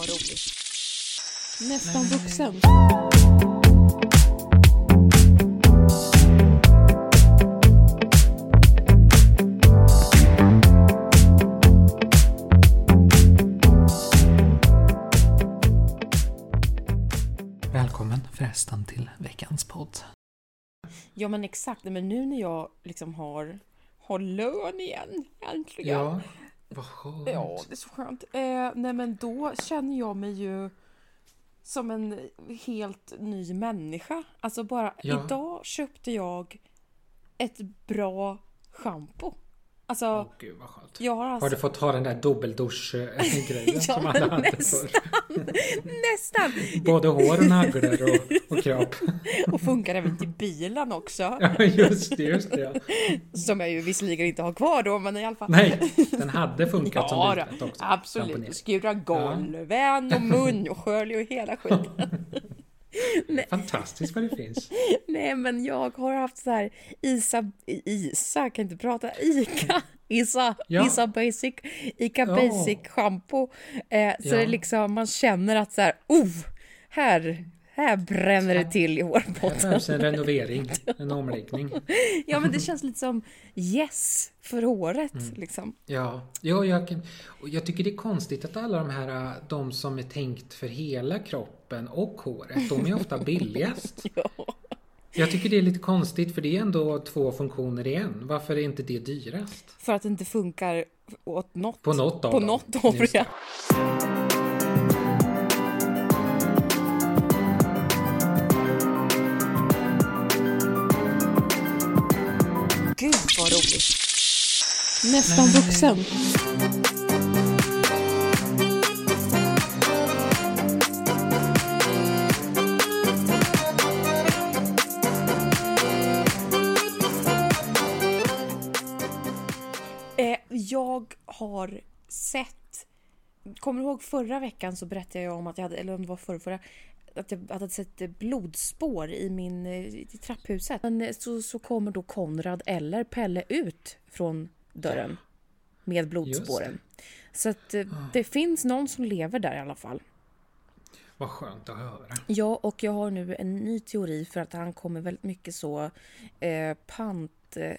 vad roligt. Nästan vuxen. Välkommen förresten till veckans podd. Ja men exakt, men nu när jag liksom har, har lön igen, äntligen. Ja, vad skönt. Ja, det är så skönt. Eh, nej men då känner jag mig ju som en helt ny människa. Alltså bara Ja. idag köpte jag ett bra schampo. Alltså, Åh gud vad skönt. jag har alltså... Har du fått ha den där dubbeldusch-grejen som alla Ja, hade nästan. förr? Nästan! Både hår och naglor och, och kropp. Och funkar även till bilen också. Ja, just det, just det. Ja. Som jag ju visserligen inte har kvar då, men i alla fall. Nej, den hade funkat Ja, som biltvätt också. absolut. Skura golven och mun och skölj och hela skiten. Fantastiskt vad det finns. Nej, men jag har haft så här Isa, Isa, kan inte prata, Ica, Isa, Ja. Isa Basic, Ica Ja. Basic shampoo. Eh, så Ja. det liksom, man känner att så här, oh, här, här bränner det till i Det hårbotten. behövs en renovering, en omläggning. Ja, men det känns lite som yes för håret Mm. liksom. Ja, ja jag, kan, jag tycker det är konstigt att alla de här, de som är tänkt för hela kroppen och håret, de är ofta billigast. Ja. Jag tycker det är lite konstigt för det är ändå två funktioner i en. Varför är inte det dyrast? För att det inte funkar åt något. På något av På dem. något av Vad roligt. Nästan vuxen. Eh, jag har sett... Kommer du ihåg förra veckan så berättade jag om att jag hade, eller om det var förra, förra att jag hade sett blodspår i min eh, i trapphuset. Men eh, så, så kommer då Konrad eller Pelle ut från dörren med blodspåren. Så att eh, det finns någon som lever där i alla fall. Vad skönt att höra. Ja, och jag har nu en ny teori för att han kommer väldigt mycket så eh, pant eh,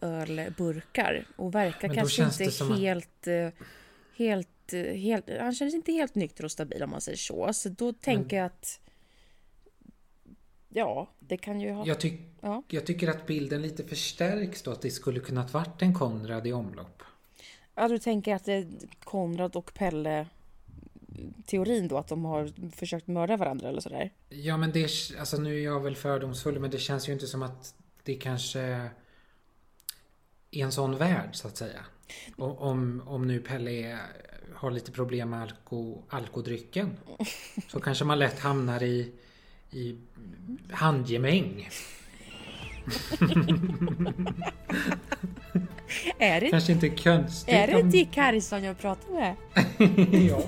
ölburkar och verkar kanske inte som att- helt, helt, eh, helt... Han känns inte helt nykter och stabil om man säger så. Så då tänker jag att... Ja, det kan ju ha... Jag, tyck, Ja. jag tycker att bilden lite förstärks då att det skulle kunnat varit en Konrad i omlopp. Ja, du tänker att det är Konrad och Pelle teorin då att de har försökt mörda varandra eller sådär? Ja men det, alltså nu är jag väl fördomsfull men det känns ju inte som att det kanske är en sån värld så att säga. Om, om nu Pelle har lite problem med alko, alkodrycken så kanske man lätt hamnar i, i handgemäng. Är det, Kanske inte konstigt är det om- Dick Harrison jag pratar med? ja,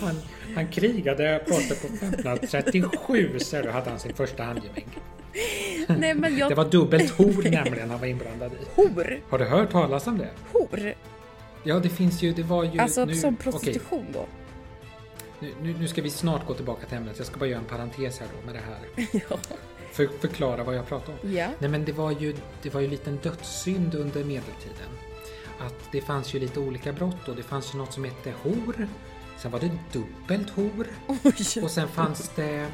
han, han krigade borta på 1537 så då hade han sin första handgemäng. Nej, men jag... Det var dubbelt hor nämligen han var inblandad i. Hor! Har du hört talas om det? Hor! Ja, det finns ju, det var ju... Alltså nu, som okej, prostitution då? nu, nu, nu ska vi snart gå tillbaka till ämnet. Jag ska bara göra en parentes här då med det här. Ja. För förklara vad jag pratar om. Ja. Nej men det var ju, det var ju lite en dödssynd under medeltiden. Att det fanns ju lite olika brott då. Det fanns ju något som hette hor. Sen var det dubbelt hor. Oj. Och sen fanns det...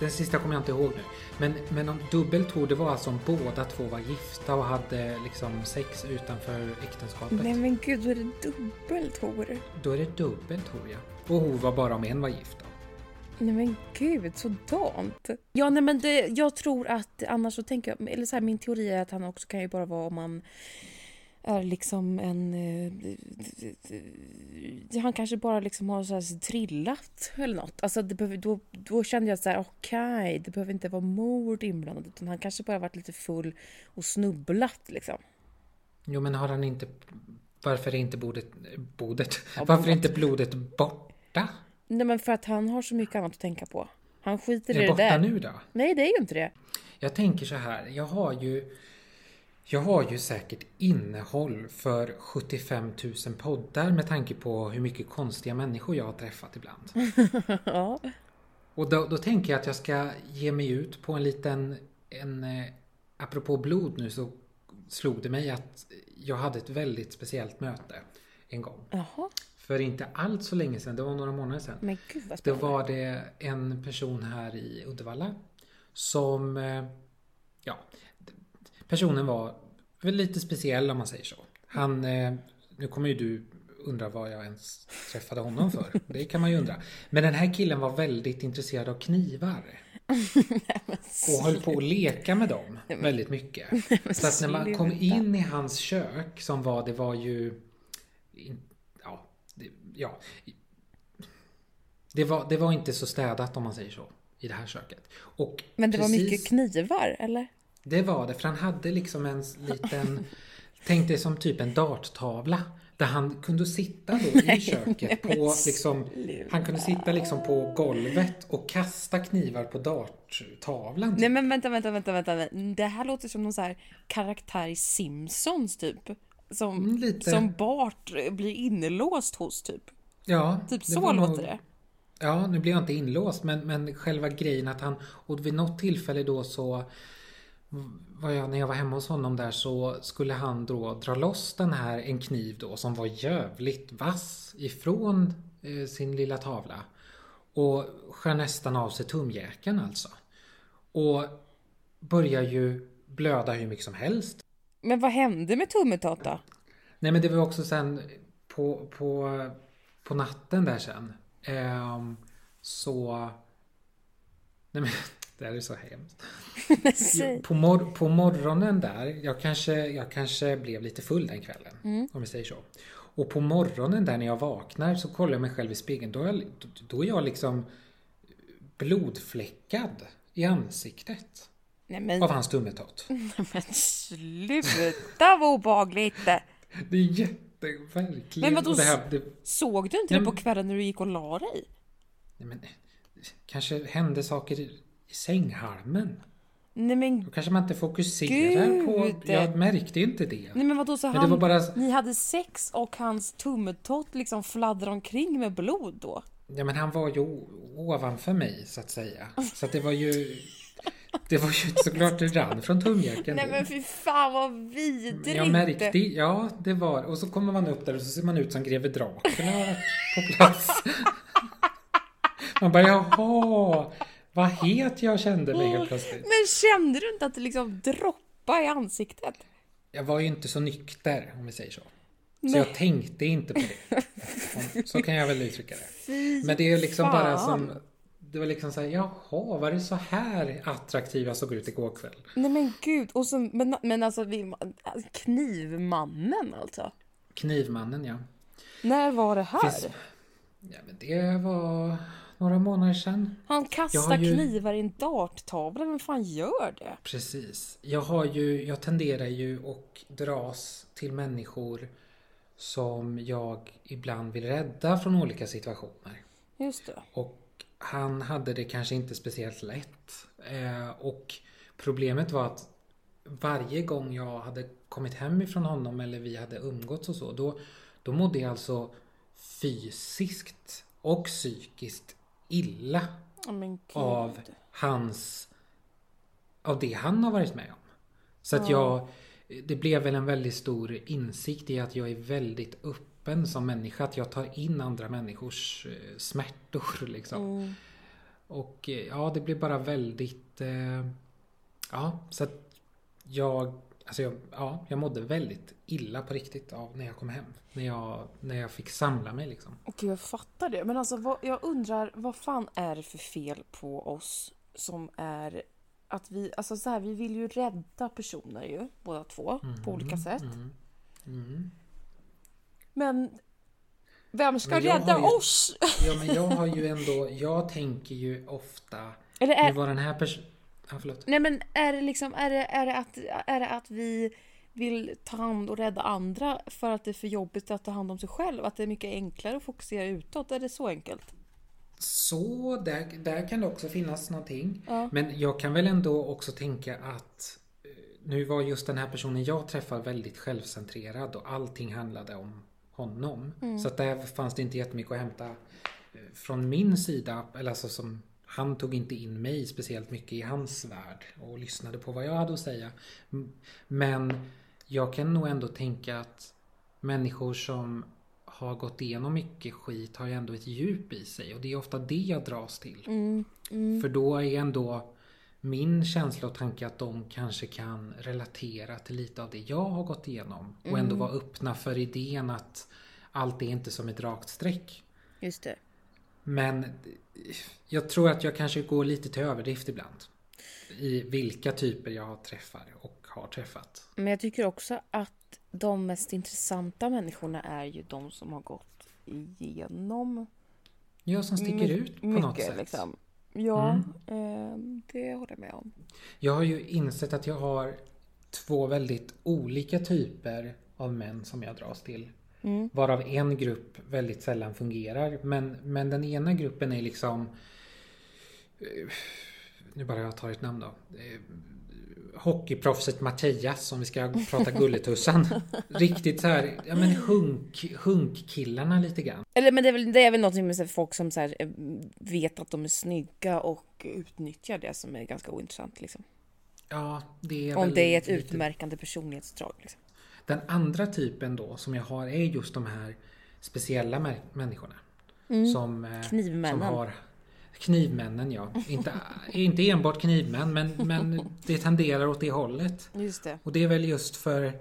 Den sista kommer jag inte ihåg nu. Men, men om dubbelt hor det var alltså om båda två var gifta och hade liksom sex utanför äktenskapet. Nej men gud, då är det dubbelt hor. Då är det dubbelt hor ja. Och hor var bara om en var gift. Nej men gud, sådant. Ja nej men det, jag tror att annars så tänker jag, eller så här, min teori är att han också kan ju bara vara om man är liksom en... eh, han kanske bara liksom har så här trillat eller något. Alltså det behöver, då, då kände jag så här, okej, det behöver inte vara mord inblandat utan han kanske bara varit lite full och snubblat liksom. Jo men har han inte... Varför är inte bordet... Bordet? Ja, Varför är inte blodet borta? Nej men för att han har så mycket annat att tänka på. Han skiter Är i det det borta där. nu då? Nej det är ju inte det. Jag tänker så här, jag har ju... Jag har ju säkert innehåll för 75 000 poddar med tanke på hur mycket konstiga människor jag har träffat ibland. ja. Och då, då tänker jag att jag ska ge mig ut på en liten... En, eh, apropå blod nu så slog det mig att jag hade ett väldigt speciellt möte en gång. Jaha. För inte allt så länge sedan, det var några månader sedan. Men gud vad Då var det en person här i Uddevalla som... eh, Ja, personen var väl lite speciell om man säger så. Han... eh, Nu kommer ju du undra vad jag ens träffade honom för. Det kan man ju undra. Men den här killen var väldigt intresserad av knivar. Och höll på att leka med dem väldigt mycket. Så att när man kom in i hans kök som var, det var ju... Ja, det, ja. Det var, det var inte så städat om man säger så. I det här köket. Och Men det var precis- mycket knivar, eller? Det var det, för han hade liksom en liten... Tänk dig som typ en darttavla. Där han kunde sitta då i köket men på liksom... Han kunde sitta liksom på golvet och kasta knivar på darttavlan. typ. Nej men vänta, vänta, vänta, vänta. Det här låter som någon så här karaktär i Simpsons typ. Som, Mm, som Bart blir inlåst hos typ. Ja, Typ så låter nog- det. Ja, nu blir jag inte inlåst men, men själva grejen att han... Och vid något tillfälle då så... Var jag, när jag var hemma hos honom där så skulle han då dra loss den här, en kniv då som var jävligt vass ifrån eh, sin lilla tavla. Och skär nästan av sig tumjäkeln alltså. Och börjar ju blöda hur mycket som helst. Men vad hände med tummetott då? Nej men det var också sen på, på, på natten där sen. ehm, så... Nej men det här är så hemskt. På, mor- på morgonen där, jag kanske, jag kanske blev lite full den kvällen. Mm. Om vi säger så. Och på morgonen där när jag vaknar så kollar jag mig själv i spegeln. Då är jag, då är jag liksom blodfläckad i ansiktet. Nej men, Av hans tummetott. men sluta vad obehagligt! Det är jätteverkligen. Men vadå, det här, det, Såg du inte Nej, det på kvällen när du gick och la dig? Nej, men, kanske hände saker i sänghalmen. Nej men, Då kanske man inte fokuserar på... Gud. Jag märkte ju inte det. nej men vadå så Men det han, var bara... ni hade sex och hans tummetott liksom fladdrar omkring med blod då? Ja men han var ju ovanför mig så att säga. Så att det var ju... Det var ju såklart det rann från tumjäkeln. Nej men fy fan vad vidrigt! Jag märkte, ja det var Och så kommer man upp där och så ser man ut som greve Dracula på plats. Man bara jaha, vad het jag kände mig helt plötsligt. Men kände du inte att det liksom droppade i ansiktet? Jag var ju inte så nykter om vi säger så. Så Nej. jag tänkte inte på det. Så kan jag väl uttrycka det. Men det är liksom bara som... Det var liksom såhär, jaha, var det så här jag såg ut igår kväll? Nej men gud, och så, men, men alltså vi, knivmannen alltså. Knivmannen ja. När var det här? Finns- Ja men det var några månader sedan. Han kastar ju- knivar i en darttavla, vem fan gör det? Precis. Jag har ju, jag tenderar ju och dras till människor som jag ibland vill rädda från olika situationer. Just det. Och han hade det kanske inte speciellt lätt. Eh, och problemet var att varje gång jag hade kommit hem ifrån honom eller vi hade umgåtts och så, då, då mådde jag alltså fysiskt och psykiskt illa gud. av hans... Av det han har varit med om. Så att jag... Det blev väl en väldigt stor insikt i att jag är väldigt öppen som människa. Att jag tar in andra människors eh, smärtor liksom. Mm. Och eh, ja, det blev bara väldigt... Eh, ja, så att jag... Alltså jag, ja, jag mådde väldigt illa på riktigt av när jag kom hem. När jag, när jag fick samla mig liksom. Okej, jag fattar det. Men alltså, vad, jag undrar, vad fan är det för fel på oss som är att vi, alltså så här, vi vill ju rädda personer ju, båda två, på olika sätt. Mm. Mm. Men vem ska Men rädda ju- oss? Ja men jag har ju ändå, jag tänker ju ofta, Eller är, var den här personen, ja förlåt. nej men är det liksom, är det, är, det att, är det att vi vill ta hand och rädda andra för att det är för jobbigt att ta hand om sig själv? Att det är mycket enklare att fokusera utåt? Är det så enkelt? Så, där, där kan det också finnas någonting. Ja. Men jag kan väl ändå också tänka att eh, nu var just den här personen jag träffade väldigt självcentrerad och allting handlade om honom. Så att där fanns det inte jättemycket att hämta eh, från min sida. Eller alltså som, han tog inte in mig speciellt mycket i hans värld och lyssnade på vad jag hade att säga. Men jag kan nog ändå tänka att människor som har gått igenom mycket skit har ju ändå ett djup i sig och det är ofta det jag dras till. Mm, mm. För då är ändå min känsla och tanke att de kanske kan relatera till lite av det jag har gått igenom och ändå vara öppna för idén att allt är inte som ett rakt streck. Just det. Men jag tror att jag kanske går lite till överdrift ibland. I vilka typer jag träffar och har träffat. Men jag tycker också att de mest intressanta människorna är ju de som har gått igenom Jag som sticker my- ut på mycket. något sätt. Mm. Liksom. Ja, eh, det håller jag med om. Jag har ju insett att jag har två väldigt olika typer av män som jag dras till. Mm. Varav en grupp väldigt sällan fungerar. Men, men den ena gruppen är liksom... eh, Nu bara jag tar ett namn då. Eh, Hockeyproffset Mattias om vi ska prata Gulletussan. Riktigt så här, ja men hunk, hunkkillarna lite grann. Eller men det är väl, det är väl något med folk som så här, eh, vet att de är snygga och utnyttjar det som är ganska ointressant. Liksom. Ja, det är Om det är ett lite- utmärkande personlighetsdrag. Liksom. Den andra typen då som jag har är just de här speciella människorna. Som, eh, Knivmännen. Som har, knivmännen ja. Inte, inte enbart knivmän men, men det tenderar åt det hållet. Just det. Och det är väl just för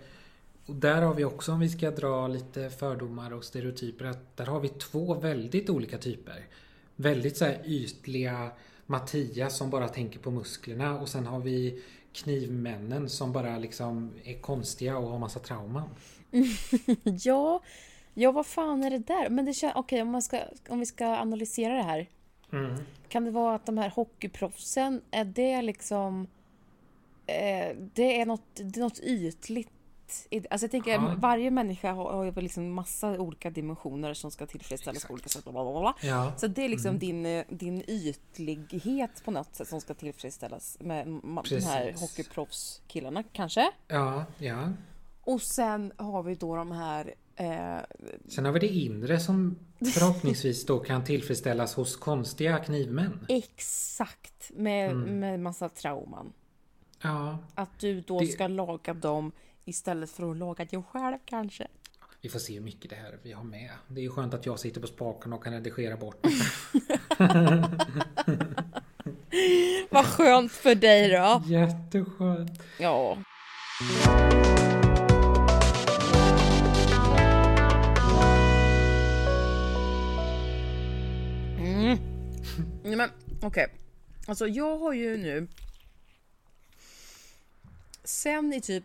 och där har vi också om vi ska dra lite fördomar och stereotyper att där har vi två väldigt olika typer. Väldigt så här ytliga Mattias som bara tänker på musklerna och sen har vi knivmännen som bara liksom är konstiga och har massa trauman. Ja, ja, vad fan är det där? Men det känns, okej, om, man ska, om vi ska analysera det här. Mm. Kan det vara att de här hockeyproffsen, är det liksom... Eh, det, är något, det är något ytligt. I- Alltså jag tänker, Ja. varje människa har, har ju liksom massa olika dimensioner som ska tillfredsställas på olika sätt. Bla, bla, bla. Ja. Så det är liksom Mm. din, eh, din ytlighet på något sätt som ska tillfredsställas med ma- de här Precis. hockeyproffskillarna kanske. Ja, ja. Och sen har vi då de här eh, Sen har vi det inre som förhoppningsvis då kan tillfredsställas hos konstiga knivmän. exakt med, Mm. med massa trauman. Ja, Att du då Det- ska laga dem istället för att laga dig själv kanske. vi får se hur mycket det här vi har med. Det är ju skönt att jag sitter på spaken och kan redigera bort det. Vad skönt för dig då. Jätteskönt. Ja. Mm. Nej, men okej. Alltså jag har ju nu sen i typ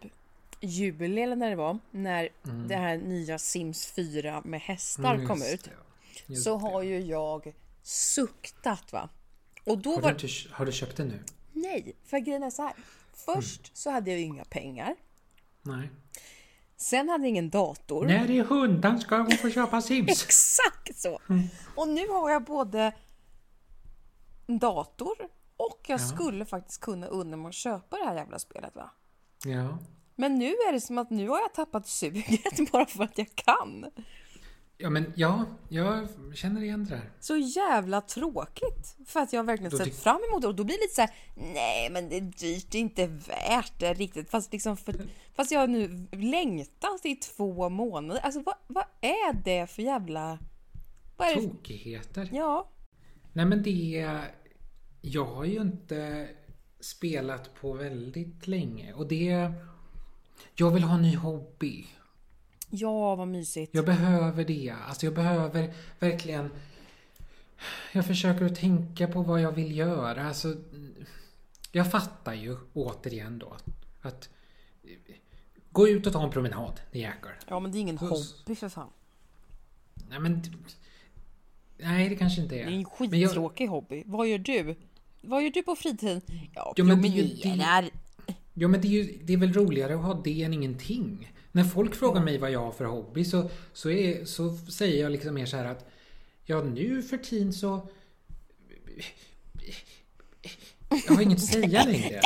juli eller när det var när det här nya Sims 4 med hästar Mm, kom ut så det. har ju jag suktat va. Och då Har du, var inte, har du köpt det nu? Nej, för grejen är så här. Först Mm. så hade jag ju inga pengar. Nej. Sen hade jag ingen dator. När det är hundan ska hon få köpa Sims. Exakt så! Mm. Och nu har jag både dator och jag Ja. skulle faktiskt kunna unna mig att köpa det här jävla spelet va. Ja. Men nu är det som att nu har jag tappat suget bara för att jag kan. Ja men ja, jag känner igen det där. Så jävla tråkigt. För att jag verkligen Då sett fram emot det och då blir det lite så här, nej men det är dyrt, det är inte värt det riktigt. Fast, liksom för, fast jag nu längtat i två månader. Alltså vad, vad är det för jävla... Vad är det? Tokigheter. Ja, Nej men det... Jag har ju inte spelat på väldigt länge och det... Jag vill ha en ny hobby. ja vad mysigt. Jag behöver det. Alltså jag behöver verkligen... Jag försöker att tänka på vad jag vill göra. Alltså, jag fattar ju återigen då att gå ut och ta en promenad, det jäklar. Ja men det är ingen Puss. hobby för fan. Nej men... Nej det kanske inte Det är. är en Men jag- skittråkig hobby. Vad gör du? Vad gör du på fritiden? Ja, Ja, är promenerar. Ja men det är ju det är väl roligare att ha det än ingenting. När folk frågar mig vad jag har för hobby så, så, är, så säger jag liksom mer så här att Ja nu för tiden så Jag har inget att säga längre.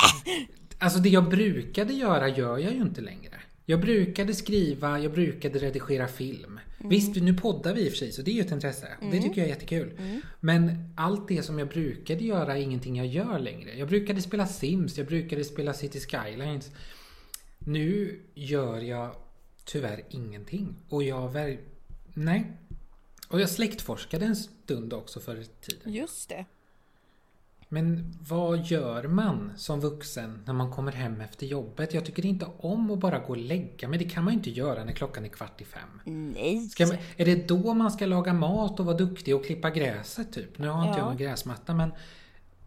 Alltså det jag brukade göra gör jag ju inte längre. Jag brukade skriva, jag brukade redigera film. Visst, nu poddar vi i och för sig så det är ju ett intresse. Det tycker jag är jättekul. Men allt det som jag brukade göra är ingenting jag gör längre. Jag brukade spela Sims, jag brukade spela City Skylines. Nu gör jag tyvärr ingenting. Och jag ver- Nej. Och jag släktforskade en stund också förr i tiden. Just det. Men vad gör man som vuxen när man kommer hem efter jobbet? Jag tycker inte om att bara gå och lägga mig. Det kan man ju inte göra när klockan är kvart i fem. Nej. Man, är det då man ska laga mat och vara duktig och klippa gräset typ? Nu har inte Ja. jag någon gräsmatta men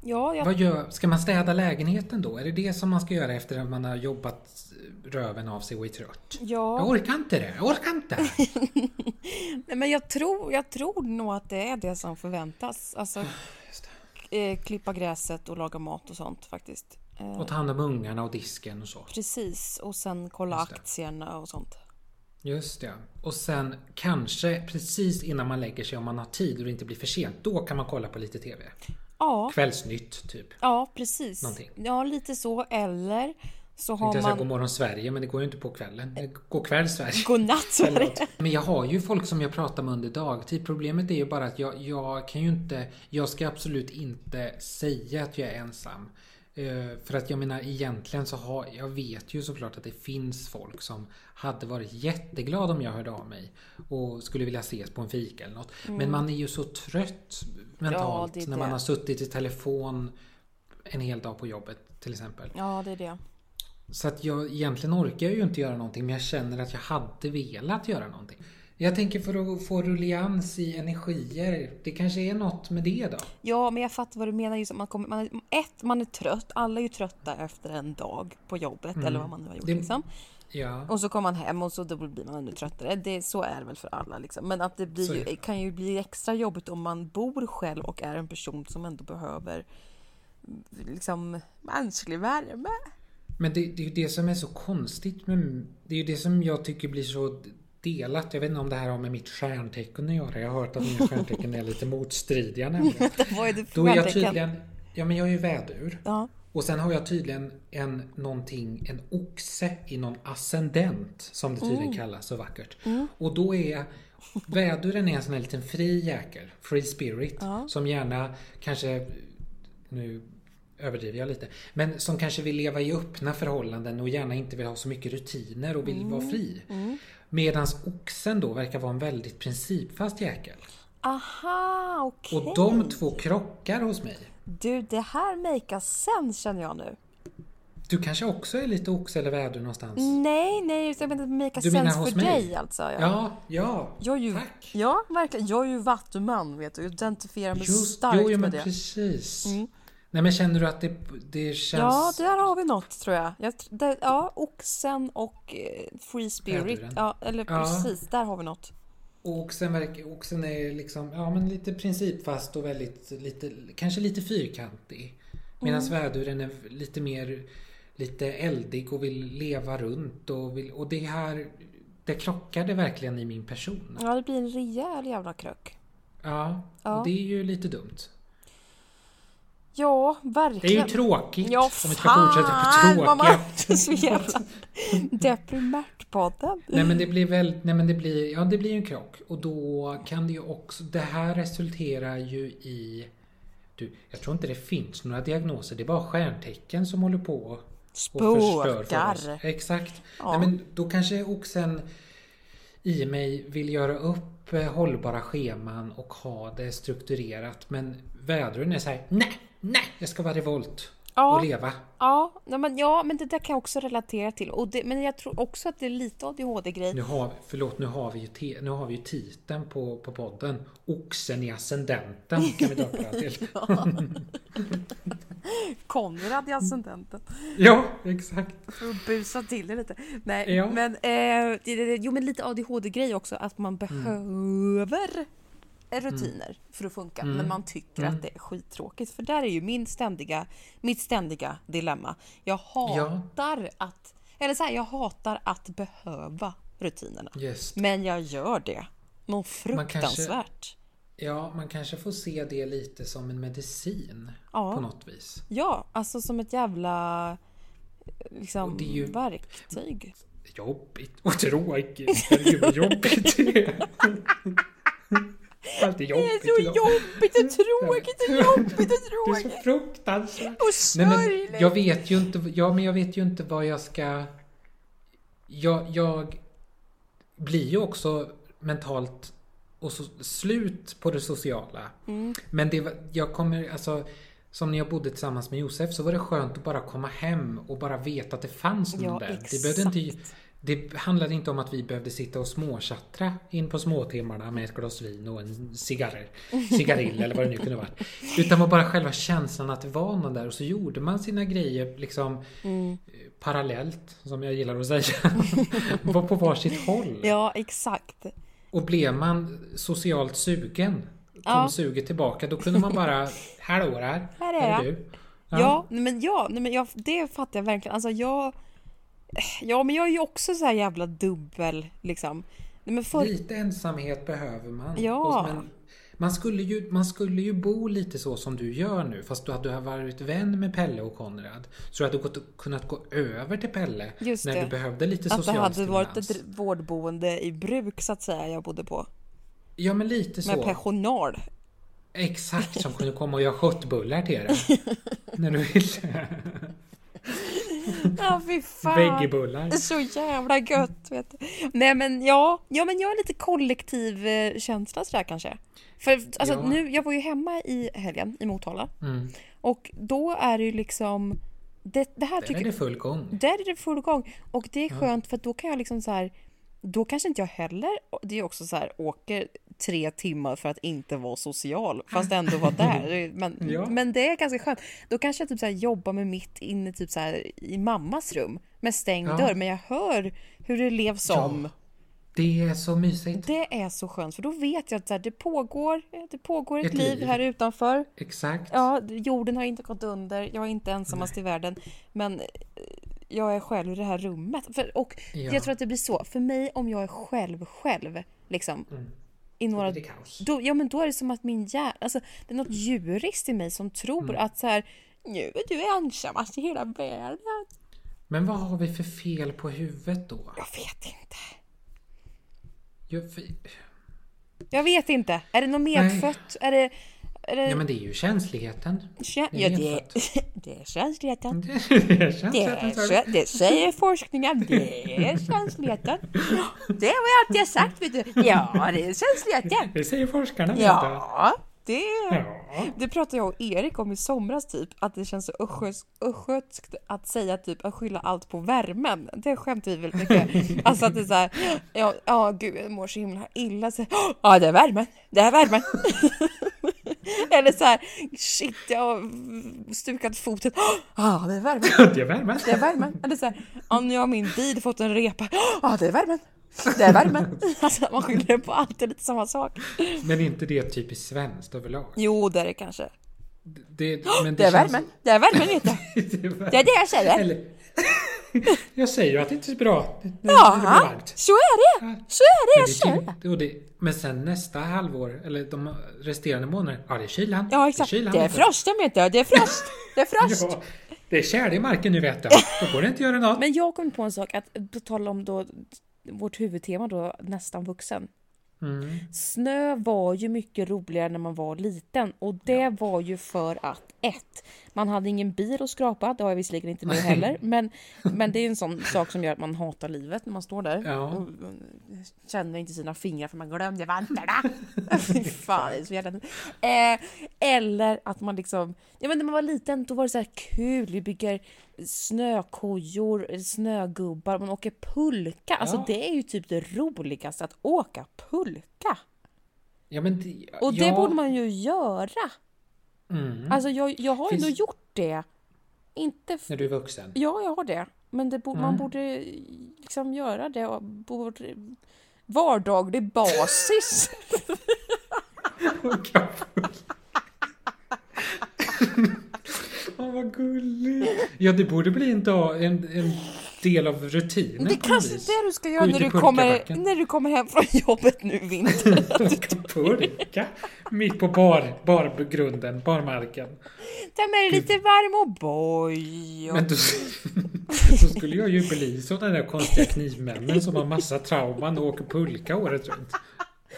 Ja, jag... vad gör, ska man städa lägenheten då? Är det det som man ska göra efter att man har jobbat röven av sig och är trött? Jag ja. orkar inte det, jag orkar inte! Nej, men jag tror, jag tror nog att det är det som förväntas. Alltså. Eh, klippa gräset och laga mat och sånt faktiskt. Eh, Och ta hand om ungarna och disken och så. precis. Och sen kolla aktierna och sånt. Just det. Och sen kanske precis innan man lägger sig om man har tid och det inte blir för sent. Då kan man kolla på lite TV. Ja, Kvällsnytt typ. ja precis. Någonting. Ja, lite så. Eller så har jag säga man... Godmorgon Sverige men det går ju inte på kvällen. God kväll Sverige. Godnatt Sverige. Men jag har ju folk som jag pratar med under dagtid. Problemet är ju bara att jag, jag kan ju inte... Jag ska absolut inte säga att jag är ensam. Eh, För att jag menar egentligen så har... Jag vet ju såklart att det finns folk som hade varit jätteglada om jag hörde av mig. Och skulle vilja ses på en fika eller något. Men man är ju så trött mentalt är när man har suttit i telefon en hel dag på jobbet till exempel. Ja, det är det. Så att jag egentligen orkar jag ju inte göra någonting men jag känner att jag hade velat göra någonting. Jag tänker för att få rullians i energier. Det kanske är något med det då? Ja, men jag fattar vad du menar. Just att man kommer, man är, ett, man är trött. Alla är ju trötta efter en dag på jobbet eller vad man nu har gjort. Mm. Det- Liksom. Ja. Och så kommer man hem och så då blir man ännu tröttare. Det, så är det väl för alla. Liksom. Men att det blir, ju, kan ju bli extra jobbigt om man bor själv och är en person som ändå behöver liksom, mänsklig värme. Men det, det är ju det som är så konstigt. Men det är ju det som jag tycker blir så delat. Jag vet inte om det här har med mitt stjärntecken att göra. Jag har hört att mina stjärntecken är lite motstridiga nämligen. Vad är det för Då är jag tydligen... Ja men jag är ju vädur. Ja. Och sen har jag tydligen en, någonting, en oxe i någon ascendent som det tydligen kallas så vackert. Och då är väduren är en sån här liten fri jäkel, free spirit, som gärna kanske, nu överdriver jag lite, men som kanske vill leva i öppna förhållanden och gärna inte vill ha så mycket rutiner och vill vara fri. Medans oxen då verkar vara en väldigt principfast jäkel. Aha, okej. Och de två krockar hos mig. Du, det här makar sense känner jag nu. Du kanske också är lite oxe eller vädur någonstans? Nej, nej, jag menar make Du menar sense hos för mig? dig alltså. Ja. Ja, ja. Jag är ju, Tack. Ja, verkligen. Jag är ju vattuman, vet du. Jag identifierar mig Just, starkt jo, jo, men med det. precis. Nej men känner du att det, det känns... Ja, där har vi något tror jag. jag det, ja, oxen och eh, Free Spirit. Ja, eller Ja. precis, där har vi något. Och oxen, verkar, oxen är liksom, ja men lite principfast och väldigt, lite, kanske lite fyrkantig. Medan Mm. väduren är lite mer, lite eldig och vill leva runt och vill, och det här, det krockade verkligen i min person. Ja, det blir en rejäl jävla krök. Ja, Ja. och det är ju lite dumt. Ja, Det är ju verkligen. tråkigt Ja, om vi ska fortsätta fan på jävla deprimärt-podden. Nej men det blir väl, nej men det blir, ja det blir ju en krock. Och då kan det ju också, det här resulterar ju i du, jag tror inte det finns några diagnoser. Det är bara stjärntecken som håller på och förstör för oss. Exakt. Ja. Nej, men då kanske oxen i mig vill göra upp eh, hållbara scheman och ha det strukturerat. Men vädren är så här, nej, nej, jag ska vara revolt Ja. och leva. Ja, nej, men, ja, men det där kan jag också relatera till. Och det, men jag tror också att det är lite ADHD-grej. Nu har, förlåt, nu har vi ju, te, nu har vi ju titeln på, på podden. Oxen i ascendenten kan vi döpa den till. Konrad i ascendenten. ja, exakt. För att busa till det lite. Nej, Ja. men, eh, jo, men lite ADHD-grej också. Att man Mm. Behöver rutiner för att funka. Mm. Men man tycker att det är skittråkigt. För där är ju min ständiga, mitt ständiga dilemma. Jag hatar att... Eller så här, jag hatar att behöva rutinerna. Just. Men jag gör det. Något Man kanske- fruktansvärt. Ja, man kanske får se det lite som en medicin Ja. på något vis. Ja, alltså som ett jävla liksom, Och det är ju- verktyg. Jobbigt och tråkigt. Herregud jobbigt det är. Allt är Det jobbigt är så jobbigt och tråkigt och jobbigt och Det är så tråkigt fruktansvärt. och Nej, men sorgligt. jag vet ju inte, ja, men jag vet ju inte vad jag ska... Jag, jag blir ju också mentalt och så, slut på det sociala. Mm. Men det, jag kommer, alltså, som när jag bodde tillsammans med Josef så var det skönt att bara komma hem och bara veta att det fanns någon Ja, där. exakt. Det, behövde inte, det handlade inte om att vi behövde sitta och småchattra in på småtimmarna med ett glas vin och en cigarr, cigarill eller vad det nu kunde vara. Utan var bara själva känslan att det var någon där och så gjorde man sina grejer liksom Mm. eh, parallellt, som jag gillar att säga. var på varsitt håll. Ja, exakt. Och blev man socialt sugen, kom Ja. suget tillbaka, då kunde man bara Hallå där! Här är jag. du? Ja, nej, men ja, nej, men jag, det fattar jag verkligen. Alltså jag... Ja, men jag är ju också så här jävla dubbel liksom. Nej, för, Lite ensamhet behöver man. Ja. Men man, skulle ju, man skulle ju bo lite så som du gör nu, fast du hade varit vän med Pelle och Konrad. Så du hade gått, kunnat gå över till Pelle Just när det. du behövde lite att det social hade varit stimulans. ett vårdboende i bruk så att säga jag bodde på. Ja, men lite så. Med personal. Exakt, som kunde komma och göra köttbullar till dig. när du ville. Ja, fy fan. Så jävla gött vet du. Nej men ja, ja men jag är lite kollektiv känsla sådär kanske. För alltså Ja. nu, jag var ju hemma i helgen i Motala Mm. och då är det ju liksom det, det här Där tycker är det full gång. Där är det full gång. Och det är skönt för att då kan jag liksom så här. Då kanske inte jag heller, det är också så här, åker tre timmar för att inte vara social, fast ändå vara där. Men, Ja. men det är ganska skönt. Då kanske jag typ så jobbar med mitt inne typ så i mammas rum med stängd Ja. dörr, men jag hör hur det levs Ja. om. Det är så mysigt. Det är så skönt, för då vet jag att här, det, pågår, det pågår ett, Ett liv, liv. här utanför. Exakt. Ja, jorden har inte gått under, jag är inte ensammast i världen, men eh, jag är själv i det här rummet. För, och Ja. jag tror att det blir så, för mig om jag är själv själv, liksom, Mm. I några... Då. Då, ja men då är det som att min hjärna, alltså det är något djuriskt i mig som tror Mm. att så här, nu är du ensammast i hela världen. Men vad har vi för fel på huvudet då? Jag vet inte. Jag, för, Jag vet inte. Är det något medfött? Är det... Det ja men det är ju känsligheten. kä- det är ja, det, är känsligheten. Det är Det, känsligheten. det säger forskningen. Det är känsligheten. Det har jag alltid sagt, vet du. Ja, det är känsligheten. Det säger forskarna. Ja, det, Ja. det pratade jag och Erik om i somras typ. Att det känns så östgötskt att säga typ att skylla allt på värmen. Det skämtar vi väldigt mycket. Alltså att det är såhär, ja, ja gud jag mår så himla illa. Så, ja det är värmen, det är värmen. Eller så här, shit jag har stukat foten. Ja det är värmen. Det är värmen. Det är värmen. Eller så här, ja, nu har min bil fått en repa. Ja, det är värmen. Det är värmen. Alltså man skyller på allt, det är lite samma sak. Men inte det typiskt svenskt överlag? Jo, det är det kanske. Det, men Det är känns- värmen. Det är värmen vet du. det är. Det är det jag säger. Eller, jag säger ju att det inte är bra när det blir Ja, varmt. så är det. Så är det jag Men, säger. det, det, men sen nästa halvår, eller de resterande månaderna, ja det är kylan. Ja, exakt. kylan, Det är vet du. frosten vet du. Det är frost. Det är frost. Ja, det är tjäle i marken nu vet du. Då går det inte att göra något. Men jag kom på en sak, att på tal om då vårt huvudtema då, nästan vuxen. Mm. Snö var ju mycket roligare när man var liten och det var ju för att ett, man hade ingen bil att skrapa, det har jag visserligen inte nu heller, men, men det är en sån sak som gör att man hatar livet när man står där Ja. och och känner inte sina fingrar för man glömde vantarna. Fy fan, det är så jävla... Eh, eller att man liksom, ja men när man var liten då var det så här kul, vi bygger snökojor, snögubbar, man åker pulka. Alltså Ja. det är ju typ det roligaste, att åka pulka. Ja, men det, Och det ja, borde man ju göra. Mm, Alltså jag, jag har ju Finns- ändå gjort det. Inte... När du är vuxen. ja, jag har det. Men det bo- man Mm. borde liksom göra det på vardaglig basis. Åh, vad gulligt. Ja, det borde bli en, dag, en, en del av rutinen Det kanske vis. är det du ska göra när du, kommer, när du kommer hem från jobbet nu i vinter. Åka pulka mitt på bar, bargrunden, barmarken. Ta med dig lite varm och boj. Men då, då skulle jag ju bli sådana där konstiga knivmännen som har massa trauman och åker pulka året runt.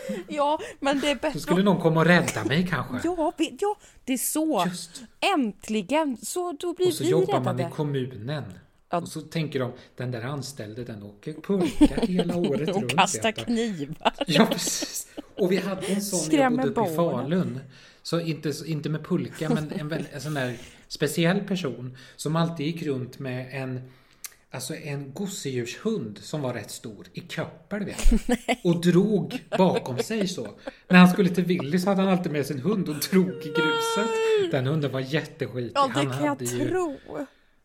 Ja, men det är Då bättre skulle någon komma och rädda mig kanske. Ja, vi- ja, det är så. Just. Äntligen! Så då blir Och så vi jobbar man räddade. i kommunen. Ja. Och så tänker de, den där anställde den åker pulka hela året Och runt. kasta vet du. knivar. Ja, precis. Och vi hade en sån när jag Skrämmer bodde uppe i. Falun. Så inte, inte med pulka, men en, en sån där speciell person som alltid gick runt med en Alltså en gosedjurshund som var rätt stor i köppel vet du. Och drog bakom sig så. När han skulle till Willys hade han alltid med sin hund och drog i gruset. Den hunden var jätteskitig. Ja, det han kan jag ju- tro.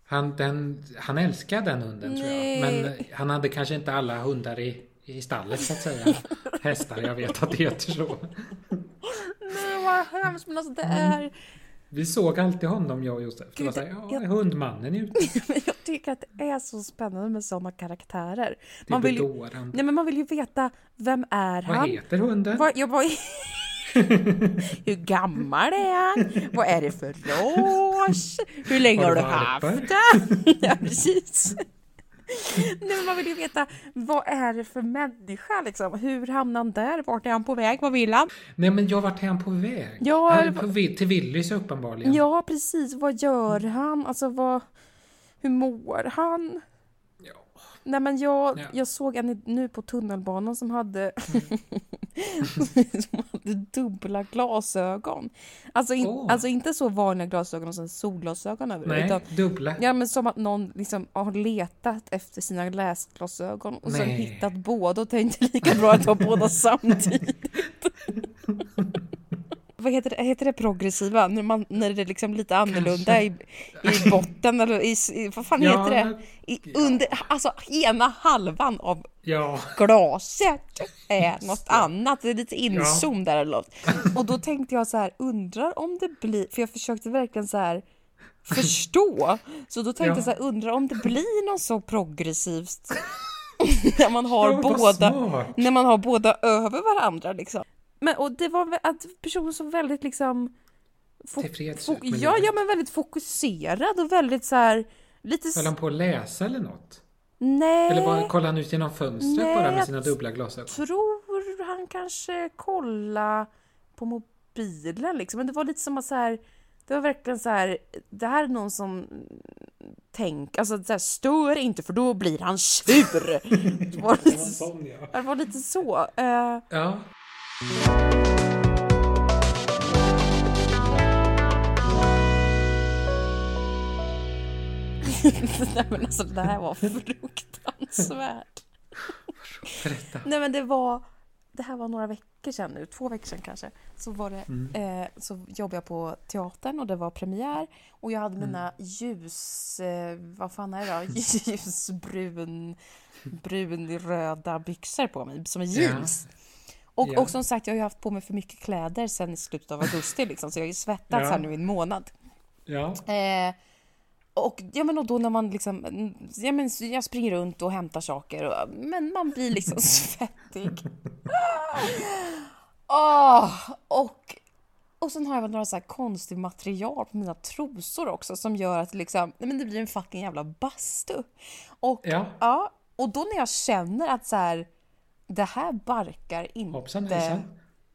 han, den, han älskade den hunden tror jag. Nej. Men han hade kanske inte alla hundar i, i stallet så att säga. Hästar, jag vet att det heter så. Nej, vad hemskt. Men alltså det Mm. är... Vi såg alltid honom jag och Josef. Det var Gud, så här, ja, jag- hundmannen är ute. Jag tycker att det är så spännande med sådana karaktärer. Det är Man vill, ju, nej, men man vill ju veta, vem är Vad han? heter hunden? Vad, jag bara, hur gammal är han? Vad är det för ras? Hur länge Har har du du haft den? Ja, precis. Nej, men man vill ju veta, vad är det för människa liksom? Hur hamnade han där? Vart är han på väg? Vad vill han? Nej men jag vart är han på väg? Ja, han är på, vi- till Willys uppenbarligen. Ja, precis. Vad gör han? Alltså, vad, hur mår han? Nej, men jag, Ja. jag såg en nu på tunnelbanan som hade, som hade dubbla glasögon. Alltså, in, Åh. alltså inte så vanliga glasögon och sen solglasögon över Nej, utan dubbla. Ja men som att någon liksom har letat efter sina läsglasögon och sen Nej. hittat båda och tänkte lika bra att ha båda samtidigt. Vad heter det, heter det progressiva? När, man, när det är liksom lite annorlunda i, i botten eller i, i vad fan Ja, heter det? I, under, alltså ena halvan av Ja, glaset är något annat. Det är lite inzoom där eller något. Och då tänkte jag så här, undrar om det blir, för jag försökte verkligen så här förstå. Så då tänkte Ja. jag så här, undrar om det blir något så progressivt när man har Ja, båda smart. när man har båda över varandra liksom. Men och det var att personen som väldigt liksom Tillfreds med ja, livet. ja, men väldigt fokuserad och väldigt så här lite Höll han på att läsa eller något? Nej. Eller bara kollade han ut genom fönstret Nej, bara med jag sina dubbla glasögon? tror han kanske kolla på mobilen liksom. Men det var lite som att så här, det var verkligen så här, det här är någon som tänk, alltså så här, stör inte för då blir han sur. Det var lite, Sån, ja. det var lite så. Eh, ja. nej men alltså det här var fruktansvärt. Berätta. Nej men det var, det här var några veckor sedan nu, två veckor sedan kanske. Så var det, Mm. eh, så jobbade jag på teatern och det var premiär. Och jag hade mina ljus, eh, vad fan är det då? Ljusbrun, brun röda byxor på mig som är jeans. Och, Ja. och som sagt, jag har ju haft på mig för mycket kläder sedan i slutet av augusti liksom, så jag har ju svettats Ja. här nu i en månad. Ja. Eh, och, ja, men och då när man liksom, ja, men jag springer runt och hämtar saker, och, men man blir liksom svettig. Åh, och, och sen har jag några så här konstigt material på mina trosor också som gör att det liksom, men det blir en fucking jävla bastu. Och, Ja. ja, och då när jag känner att så här, det här barkar inte Hoppsan hejsan.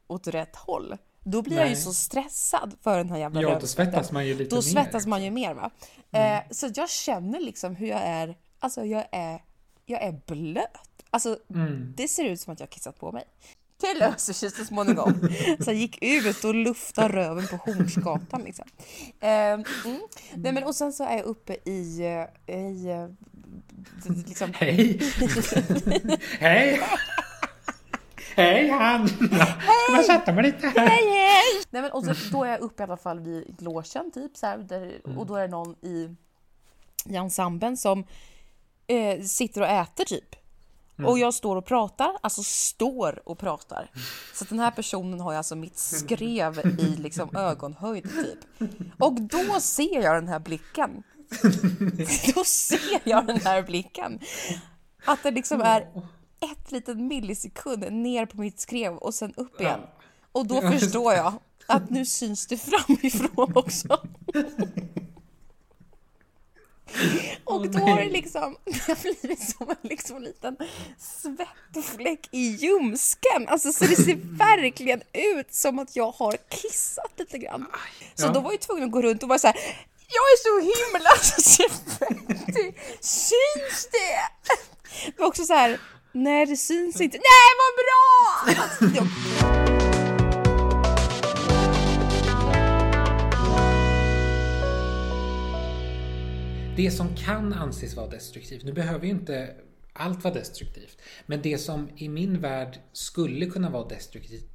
åt rätt håll. Då blir jag ju Nej. så stressad för den här jävla Ja, då svettas man ju lite Då mer. svettas man ju mer va. Eh, så jag känner liksom hur jag är, alltså jag är, jag är blöt. Alltså Mm. det ser ut som att jag har kissat på mig. Det löser sig så småningom. Så jag gick ut och luftade röven på Hornsgatan liksom. Eh, mm. Nej, men, och sen så är jag uppe i, eh, i eh, liksom, Hej! Hej! Hej han! Ska man sätta mig lite här? Hej hej! Nej men och så, då är jag uppe i alla fall vid logen typ så här, där, och då är det någon i, i ensemblen som eh, sitter och äter typ. Och jag står och pratar, alltså står och pratar. Så den här personen har ju alltså mitt skrev i liksom ögonhöjd typ. Och då ser jag den här blicken då ser jag den här blicken. Att det liksom är ett litet millisekund ner på mitt skrev och sen upp igen. Och då förstår jag att nu syns det framifrån också. Och då har det liksom det har blivit som en liksom liten svettfläck i ljumsken. Alltså så det ser verkligen ut som att jag har kissat lite grann. Så Ja. då var jag tvungen att gå runt och vara så här. Jag är så himla svettig. Syns det? Det var också så här. Nej, det syns inte. Nej, vad bra! Det som kan anses vara destruktivt, nu behöver ju inte allt vara destruktivt, men det som i min värld skulle kunna vara destruktivt,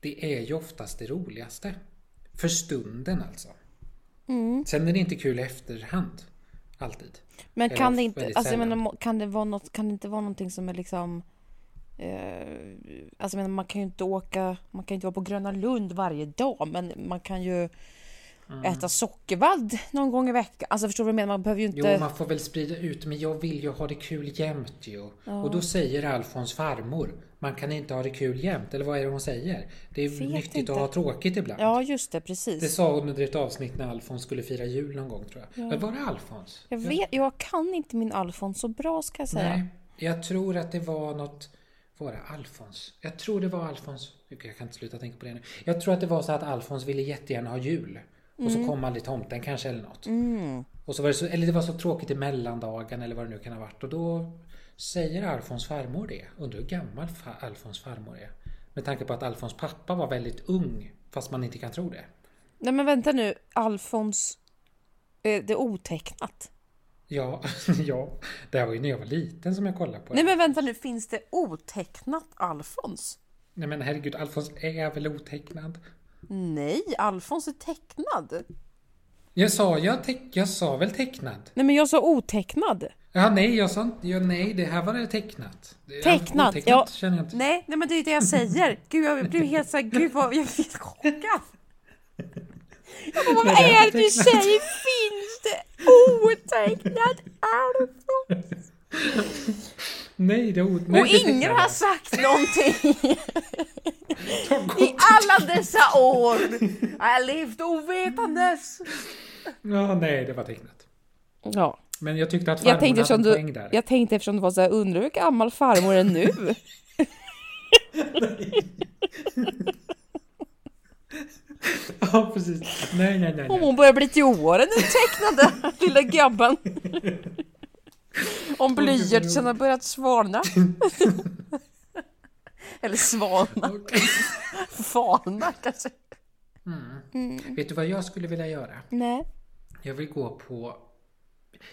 det är ju oftast det roligaste. För stunden alltså. Sen är det inte kul i efterhand. Alltid. Men kan det inte, alltså jag menar, kan det vara något, kan det inte vara någonting som är liksom eh, Alltså menar, man kan ju inte åka, man kan inte vara på Gröna Lund varje dag men man kan ju Mm. äta sockervadd någon gång i veckan. Alltså förstår du vad jag menar? Man behöver ju inte... Jo, man får väl sprida ut, men jag vill ju ha det kul jämt ju. Och då säger Alfons farmor, man kan inte ha det kul jämt. Eller vad är det hon säger? Det är Vet nyttigt inte. att ha tråkigt ibland. Ja just det, Det precis. sa hon under ett avsnitt när Alfons skulle fira jul någon gång tror jag. Men var det Alfons? Jag vet, jag kan inte min Alfons så bra ska jag säga. Nej, jag tror att det var något... Var det Alfons? Jag tror det var Alfons. Jag kan inte sluta tänka på det nu. Jag tror att det var så att Alfons ville jättegärna ha jul. Och så kom aldrig tomten kanske eller något. Mm. Och så var det så, eller det var så tråkigt i mellandagen eller vad det nu kan ha varit. Och då säger Alfons farmor det. Undrar hur gammal Alfons farmor är. Med tanke på att Alfons pappa var väldigt ung. Fast man inte kan tro det. Nej men vänta nu, Alfons, eh, det är otecknat. Ja, ja. Det här var ju när jag var liten som jag kollade på det. Nej men vänta nu, finns det otecknat Alfons? Nej men herregud, Alfons är väl otecknad? Nej, Alfons är tecknad. Jag sa, jag, teck, jag sa väl tecknad? Nej men jag sa otecknad. Ja, nej, jag sa inte, ja, nej, det här var det tecknat. Tecknat, Otecknat ja. känner jag inte. Nej, nej men det är det jag säger. Gud jag blev helt såhär, gud vad, jag blev chockad. Jag bara, vad är det du säger? Finns det otecknat Alfons? Nej, det är o- nej, Och det ingen har sagt någonting i alla dessa år. Jag har levt ovetandes. Ja, nej, det var tecknat. Ja, Men jag tyckte att jag farmor tänkte, hade en poäng där. jag tänkte eftersom du var så här, undrar hur gammal farmor är nu? Ja, precis. Nej, nej, nej. Om hon börjar bli till åren den tecknade lilla gabben. Om blyertsen har börjat svalna. Eller svalna, falna kanske. Vet du vad jag skulle vilja göra? Nej. Jag vill gå på...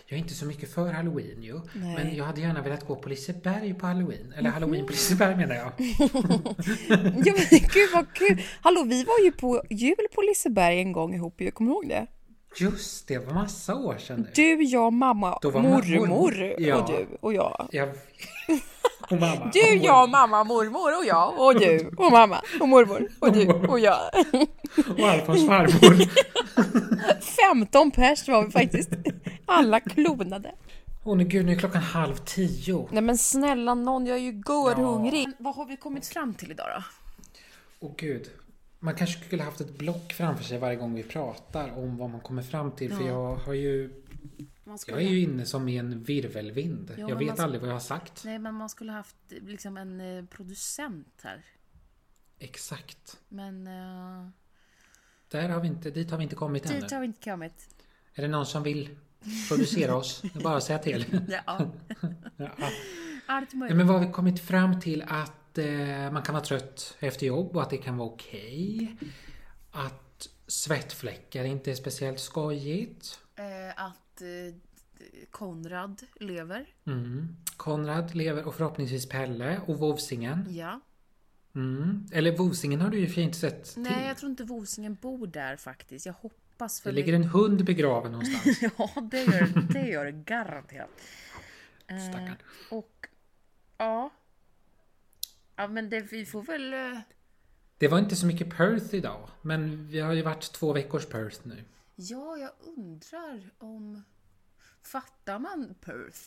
Jag är inte så mycket för halloween ju. Nej. Men jag hade gärna velat gå på Liseberg på halloween. Eller halloween på Liseberg menar jag. Ja men gud vad kul! Hallå vi var ju på jul på Liseberg en gång ihop ju, kommer du ihåg det? Just det, var massa år sedan nu. Du, jag, mamma, mormor mormor. Ja. och du och jag. Jag... Och mamma. Du, Och jag, mamma, mormor och jag och du och mamma och mormor och du och jag. Och Alfons farmor. 15 pers var vi faktiskt. Alla klonade. Åh nej gud, nu är klockan halv tio. Nej men snälla någon, jag är ju görhungrig. Vad har vi kommit fram till idag då? Åh gud. Man kanske skulle haft ett block framför sig varje gång vi pratar om vad man kommer fram till. För jag har ju... Man Jag är ju inne som i en virvelvind. Ja, jag vet man- aldrig vad jag har sagt. Nej men man skulle haft liksom en eh, producent här. Exakt. Men uh, Där har vi inte, dit har vi inte kommit ännu. dit har vi inte kommit. Är det någon som vill producera oss? Det är bara att säga till. Ja, Ja. allt Nej, möjligt. men vad har vi kommit fram till att eh, man kan vara trött efter jobb och att det kan vara okej. Att svettfläckar inte är speciellt skojigt. Eh, att eh, Konrad lever. Mm. Konrad lever och förhoppningsvis Pelle och Vovsingen. Ja. Mm. Eller Vovsingen har du ju för inte sett till. Nej, jag tror inte Vosingen bor där faktiskt. Jag hoppas för Det ligger en hund begraven någonstans. Ja, det gör det, gör garanterat. Eh, och ja. Ja, men det, vi får väl... eh, Det var inte så mycket Perth idag. Men vi har ju varit två veckors Perth nu. Ja, jag undrar om... Fattar man Perth?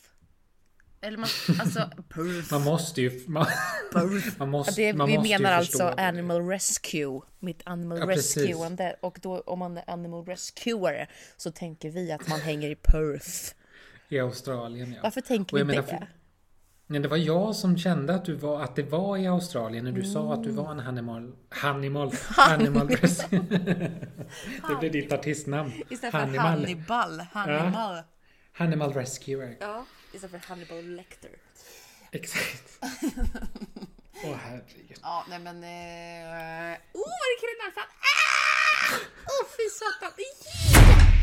Eller man, alltså Perth. Man måste ju... Man, man måste, Det, man vi måste menar alltså det. Animal Rescue. Mitt Animal Ja, precis. Rescuande. Och då om man är Animal Rescuer så tänker vi att man hänger i Perth. I Australien ja. Varför tänker vi jag menar, men det var jag som kände att, du var, att det var i Australien när du mm. sa att du var en Hannibal... Hannibal... Hannibal det blev ditt artistnamn. Istället för Hannibal. Hannibal. Hannibal. Ja. Hannibal Rescuer. Ja, istället för Hannibal Lecter. Exakt. Åh oh, herregud. Ja, nej men... Eh, åh, eh... oh, vad det kliar i näsan! Ah! Åh, ah! oh, fy satan! Yeah!